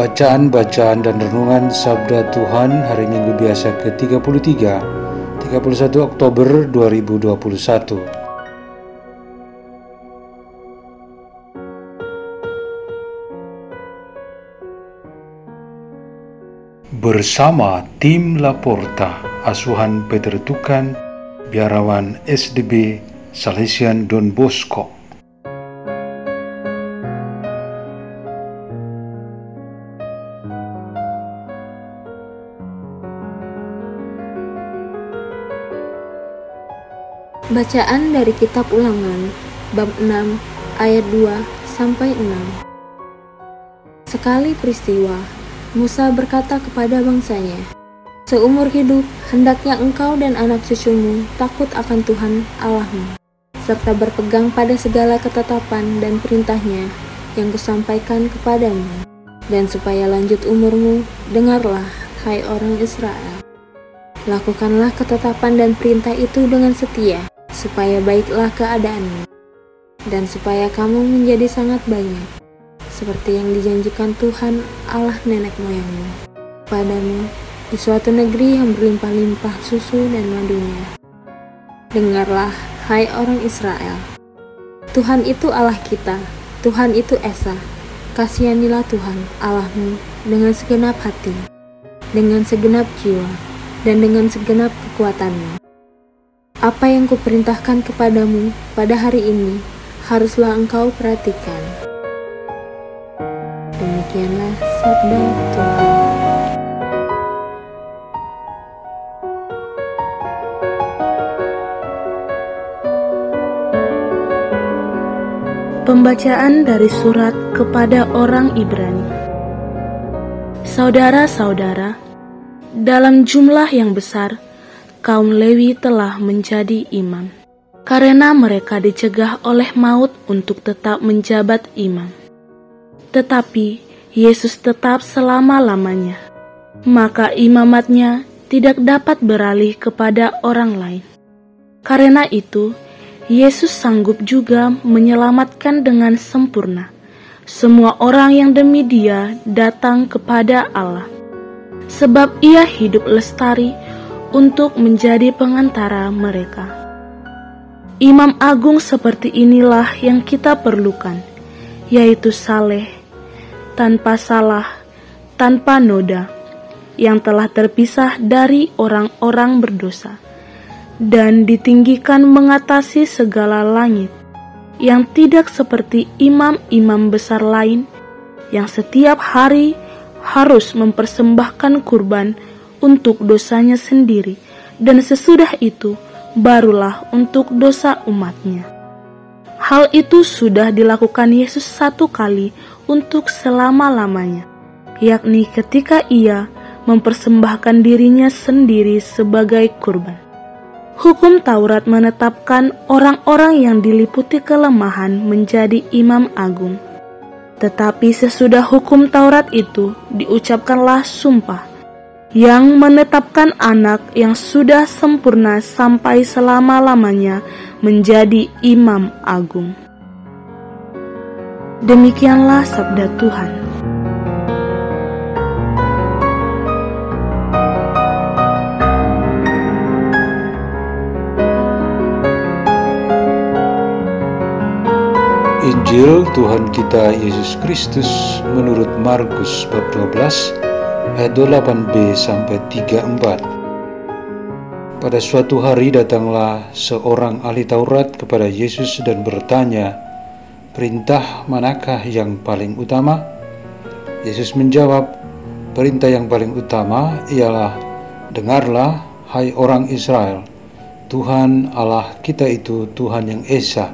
Bacaan-bacaan dan renungan Sabda Tuhan hari Minggu biasa ke-33, 31 Oktober 2021. Bersama tim Laporta, asuhan Peter Tukan, biarawan SDB Salesian Don Bosco. Bacaan dari kitab Ulangan bab 6 ayat 2 sampai 6. Sekali peristiwa, Musa berkata kepada bangsanya, Seumur hidup, hendaknya engkau dan anak cucumu takut akan Tuhan Allahmu, serta berpegang pada segala ketetapan dan perintahnya yang kusampaikan kepadamu. Dan supaya lanjut umurmu, dengarlah, hai orang Israel. Lakukanlah ketetapan dan perintah itu dengan setia, supaya baiklah keadaanmu, dan supaya kamu menjadi sangat banyak, seperti yang dijanjikan Tuhan Allah nenek moyangmu padamu di suatu negeri yang berlimpah-limpah susu dan madunya. Dengarlah, hai orang Israel, Tuhan itu Allah kita, Tuhan itu Esa. Kasihanilah Tuhan Allahmu dengan segenap hati, dengan segenap jiwa, dan dengan segenap kekuatanmu apa yang kuperintahkan kepadamu pada hari ini haruslah engkau perhatikan. Demikianlah sabda Tuhan. Pembacaan dari surat kepada orang Ibrani. Saudara-saudara, dalam jumlah yang besar, kaum Lewi telah menjadi imam, karena mereka dicegah oleh maut untuk tetap menjabat imam. Tetapi Yesus tetap selama-lamanya, maka imamatnya tidak dapat beralih kepada orang lain. Karena itu, Yesus sanggup juga menyelamatkan dengan sempurna semua orang yang demi Dia datang kepada Allah, sebab Ia hidup lestari untuk menjadi pengantara mereka. Imam agung seperti inilah yang kita perlukan, yaitu saleh, tanpa salah, tanpa noda, yang telah terpisah dari orang-orang berdosa, dan ditinggikan mengatasi segala langit, yang tidak seperti imam-imam besar lain, yang setiap hari harus mempersembahkan kurban untuk dosanya sendiri, dan sesudah itu barulah untuk dosa umatnya. Hal itu sudah dilakukan Yesus satu kali untuk selama-lamanya, yakni ketika ia mempersembahkan dirinya sendiri sebagai kurban. Hukum Taurat menetapkan orang-orang yang diliputi kelemahan menjadi imam agung. Tetapi sesudah hukum Taurat itu diucapkanlah sumpah yang menetapkan anak yang sudah sempurna sampai selama-lamanya menjadi imam agung. Demikianlah sabda Tuhan. Injil Tuhan kita Yesus Kristus menurut Markus bab 12 ayat 28b sampai 34. Pada suatu hari datanglah seorang ahli Taurat kepada Yesus dan bertanya, "Perintah manakah yang paling utama?" Yesus menjawab, "Perintah yang paling utama ialah: Dengarlah, hai orang Israel, Tuhan Allah kita itu Tuhan yang Esa.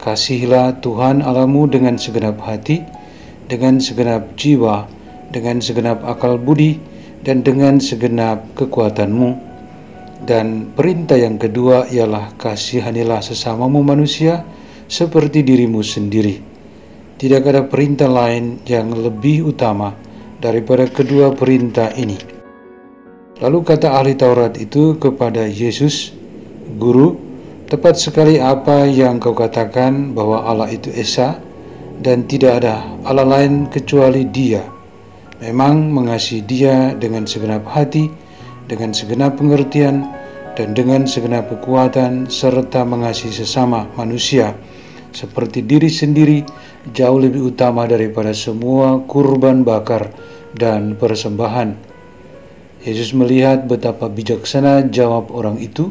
Kasihilah Tuhan Allahmu dengan segenap hati, dengan segenap jiwa, dengan segenap akal budi, dan dengan segenap kekuatanmu. Dan perintah yang kedua ialah kasihanilah sesamamu manusia seperti dirimu sendiri. Tidak ada perintah lain yang lebih utama daripada kedua perintah ini. Lalu kata ahli Taurat itu kepada Yesus, Guru, tepat sekali apa yang kau katakan bahwa Allah itu Esa dan tidak ada Allah lain kecuali dia. Memang mengasihi dia dengan segenap hati, dengan segenap pengertian, dan dengan segenap kekuatan, serta mengasihi sesama manusia seperti diri sendiri jauh lebih utama daripada semua kurban bakar dan persembahan. Yesus melihat betapa bijaksana jawab orang itu,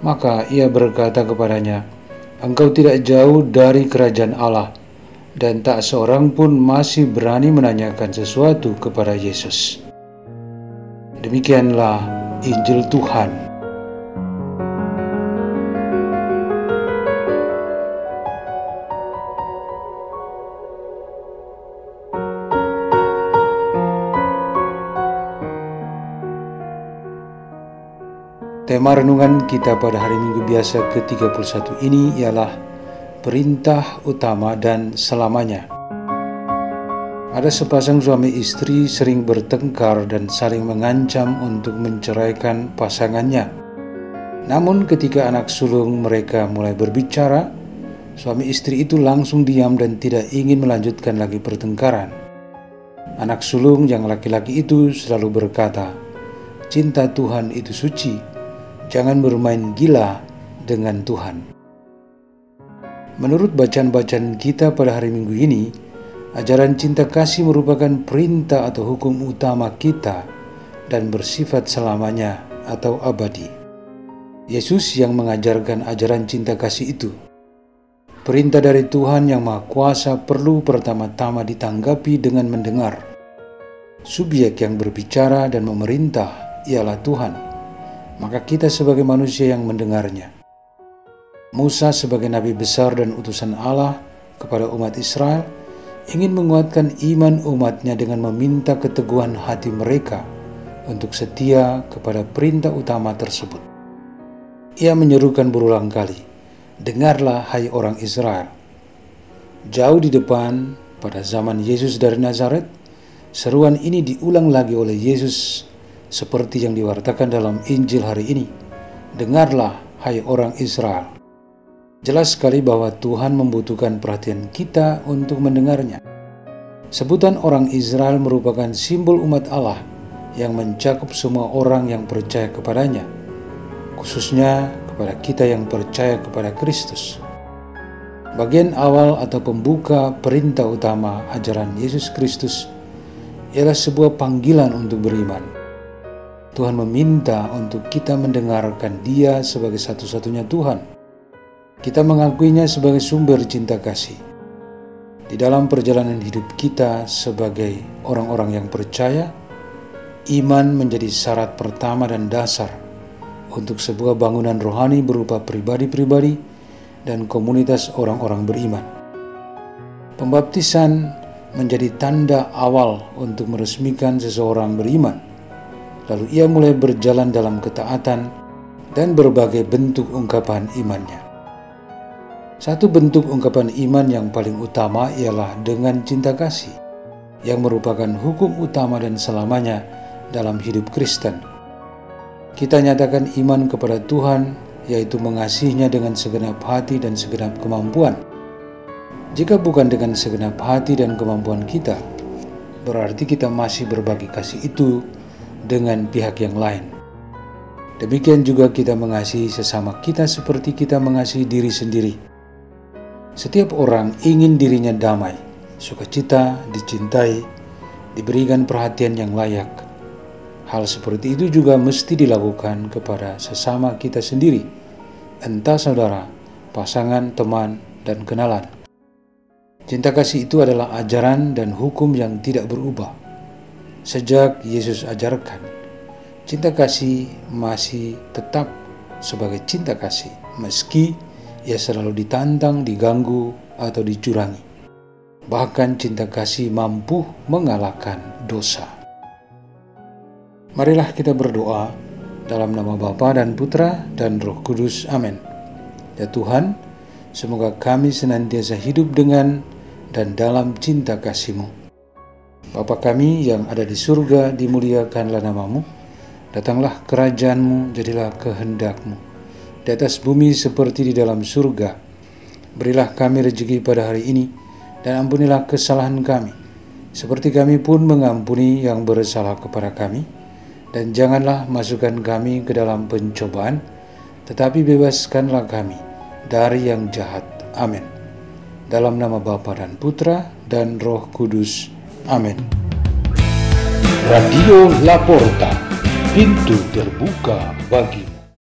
maka ia berkata kepadanya, "Engkau tidak jauh dari kerajaan Allah." Dan tak seorang pun masih berani menanyakan sesuatu kepada Yesus. Demikianlah Injil Tuhan. Tema renungan kita pada hari Minggu biasa ke-31 ini ialah perintah utama dan selamanya. Ada sepasang suami istri sering bertengkar dan saling mengancam untuk menceraikan pasangannya. Namun ketika anak sulung mereka mulai berbicara, suami istri itu langsung diam dan tidak ingin melanjutkan lagi pertengkaran. Anak sulung yang laki-laki itu selalu berkata, "Cinta Tuhan itu suci." jangan bermain gila dengan Tuhan. Menurut bacaan-bacaan kita pada hari Minggu ini, ajaran cinta kasih merupakan perintah atau hukum utama kita dan bersifat selamanya atau abadi. Yesus yang mengajarkan ajaran cinta kasih itu. Perintah dari Tuhan yang Maha Kuasa perlu pertama-tama ditanggapi dengan mendengar. Subjek yang berbicara dan memerintah ialah Tuhan maka kita sebagai manusia yang mendengarnya. Musa sebagai nabi besar dan utusan Allah kepada umat Israel ingin menguatkan iman umatnya dengan meminta keteguhan hati mereka untuk setia kepada perintah utama tersebut. Ia menyerukan berulang kali, Dengarlah hai orang Israel. Jauh di depan, pada zaman Yesus dari Nazaret, seruan ini diulang lagi oleh Yesus seperti yang diwartakan dalam Injil hari ini. Dengarlah, hai orang Israel. Jelas sekali bahwa Tuhan membutuhkan perhatian kita untuk mendengarnya. Sebutan orang Israel merupakan simbol umat Allah yang mencakup semua orang yang percaya kepadanya, khususnya kepada kita yang percaya kepada Kristus. Bagian awal atau pembuka perintah utama ajaran Yesus Kristus ialah sebuah panggilan untuk beriman Tuhan meminta untuk kita mendengarkan Dia sebagai satu-satunya Tuhan. Kita mengakuinya sebagai sumber cinta kasih. Di dalam perjalanan hidup kita sebagai orang-orang yang percaya, iman menjadi syarat pertama dan dasar untuk sebuah bangunan rohani berupa pribadi-pribadi dan komunitas orang-orang beriman. Pembaptisan menjadi tanda awal untuk meresmikan seseorang beriman Lalu ia mulai berjalan dalam ketaatan dan berbagai bentuk ungkapan imannya. Satu bentuk ungkapan iman yang paling utama ialah dengan cinta kasih, yang merupakan hukum utama dan selamanya dalam hidup Kristen. Kita nyatakan iman kepada Tuhan, yaitu mengasihinya dengan segenap hati dan segenap kemampuan. Jika bukan dengan segenap hati dan kemampuan kita, berarti kita masih berbagi kasih itu dengan pihak yang lain. Demikian juga kita mengasihi sesama kita seperti kita mengasihi diri sendiri. Setiap orang ingin dirinya damai, sukacita, dicintai, diberikan perhatian yang layak. Hal seperti itu juga mesti dilakukan kepada sesama kita sendiri, entah saudara, pasangan, teman, dan kenalan. Cinta kasih itu adalah ajaran dan hukum yang tidak berubah sejak Yesus ajarkan. Cinta kasih masih tetap sebagai cinta kasih, meski ia selalu ditantang, diganggu, atau dicurangi. Bahkan cinta kasih mampu mengalahkan dosa. Marilah kita berdoa dalam nama Bapa dan Putra dan Roh Kudus. Amin. Ya Tuhan, semoga kami senantiasa hidup dengan dan dalam cinta kasih-Mu. Bapa kami yang ada di surga, dimuliakanlah namamu. Datanglah kerajaanmu, jadilah kehendakmu. Di atas bumi seperti di dalam surga. Berilah kami rezeki pada hari ini, dan ampunilah kesalahan kami. Seperti kami pun mengampuni yang bersalah kepada kami. Dan janganlah masukkan kami ke dalam pencobaan, tetapi bebaskanlah kami dari yang jahat. Amin. Dalam nama Bapa dan Putra dan Roh Kudus. Amin. Radio Laporta, pintu terbuka bagimu.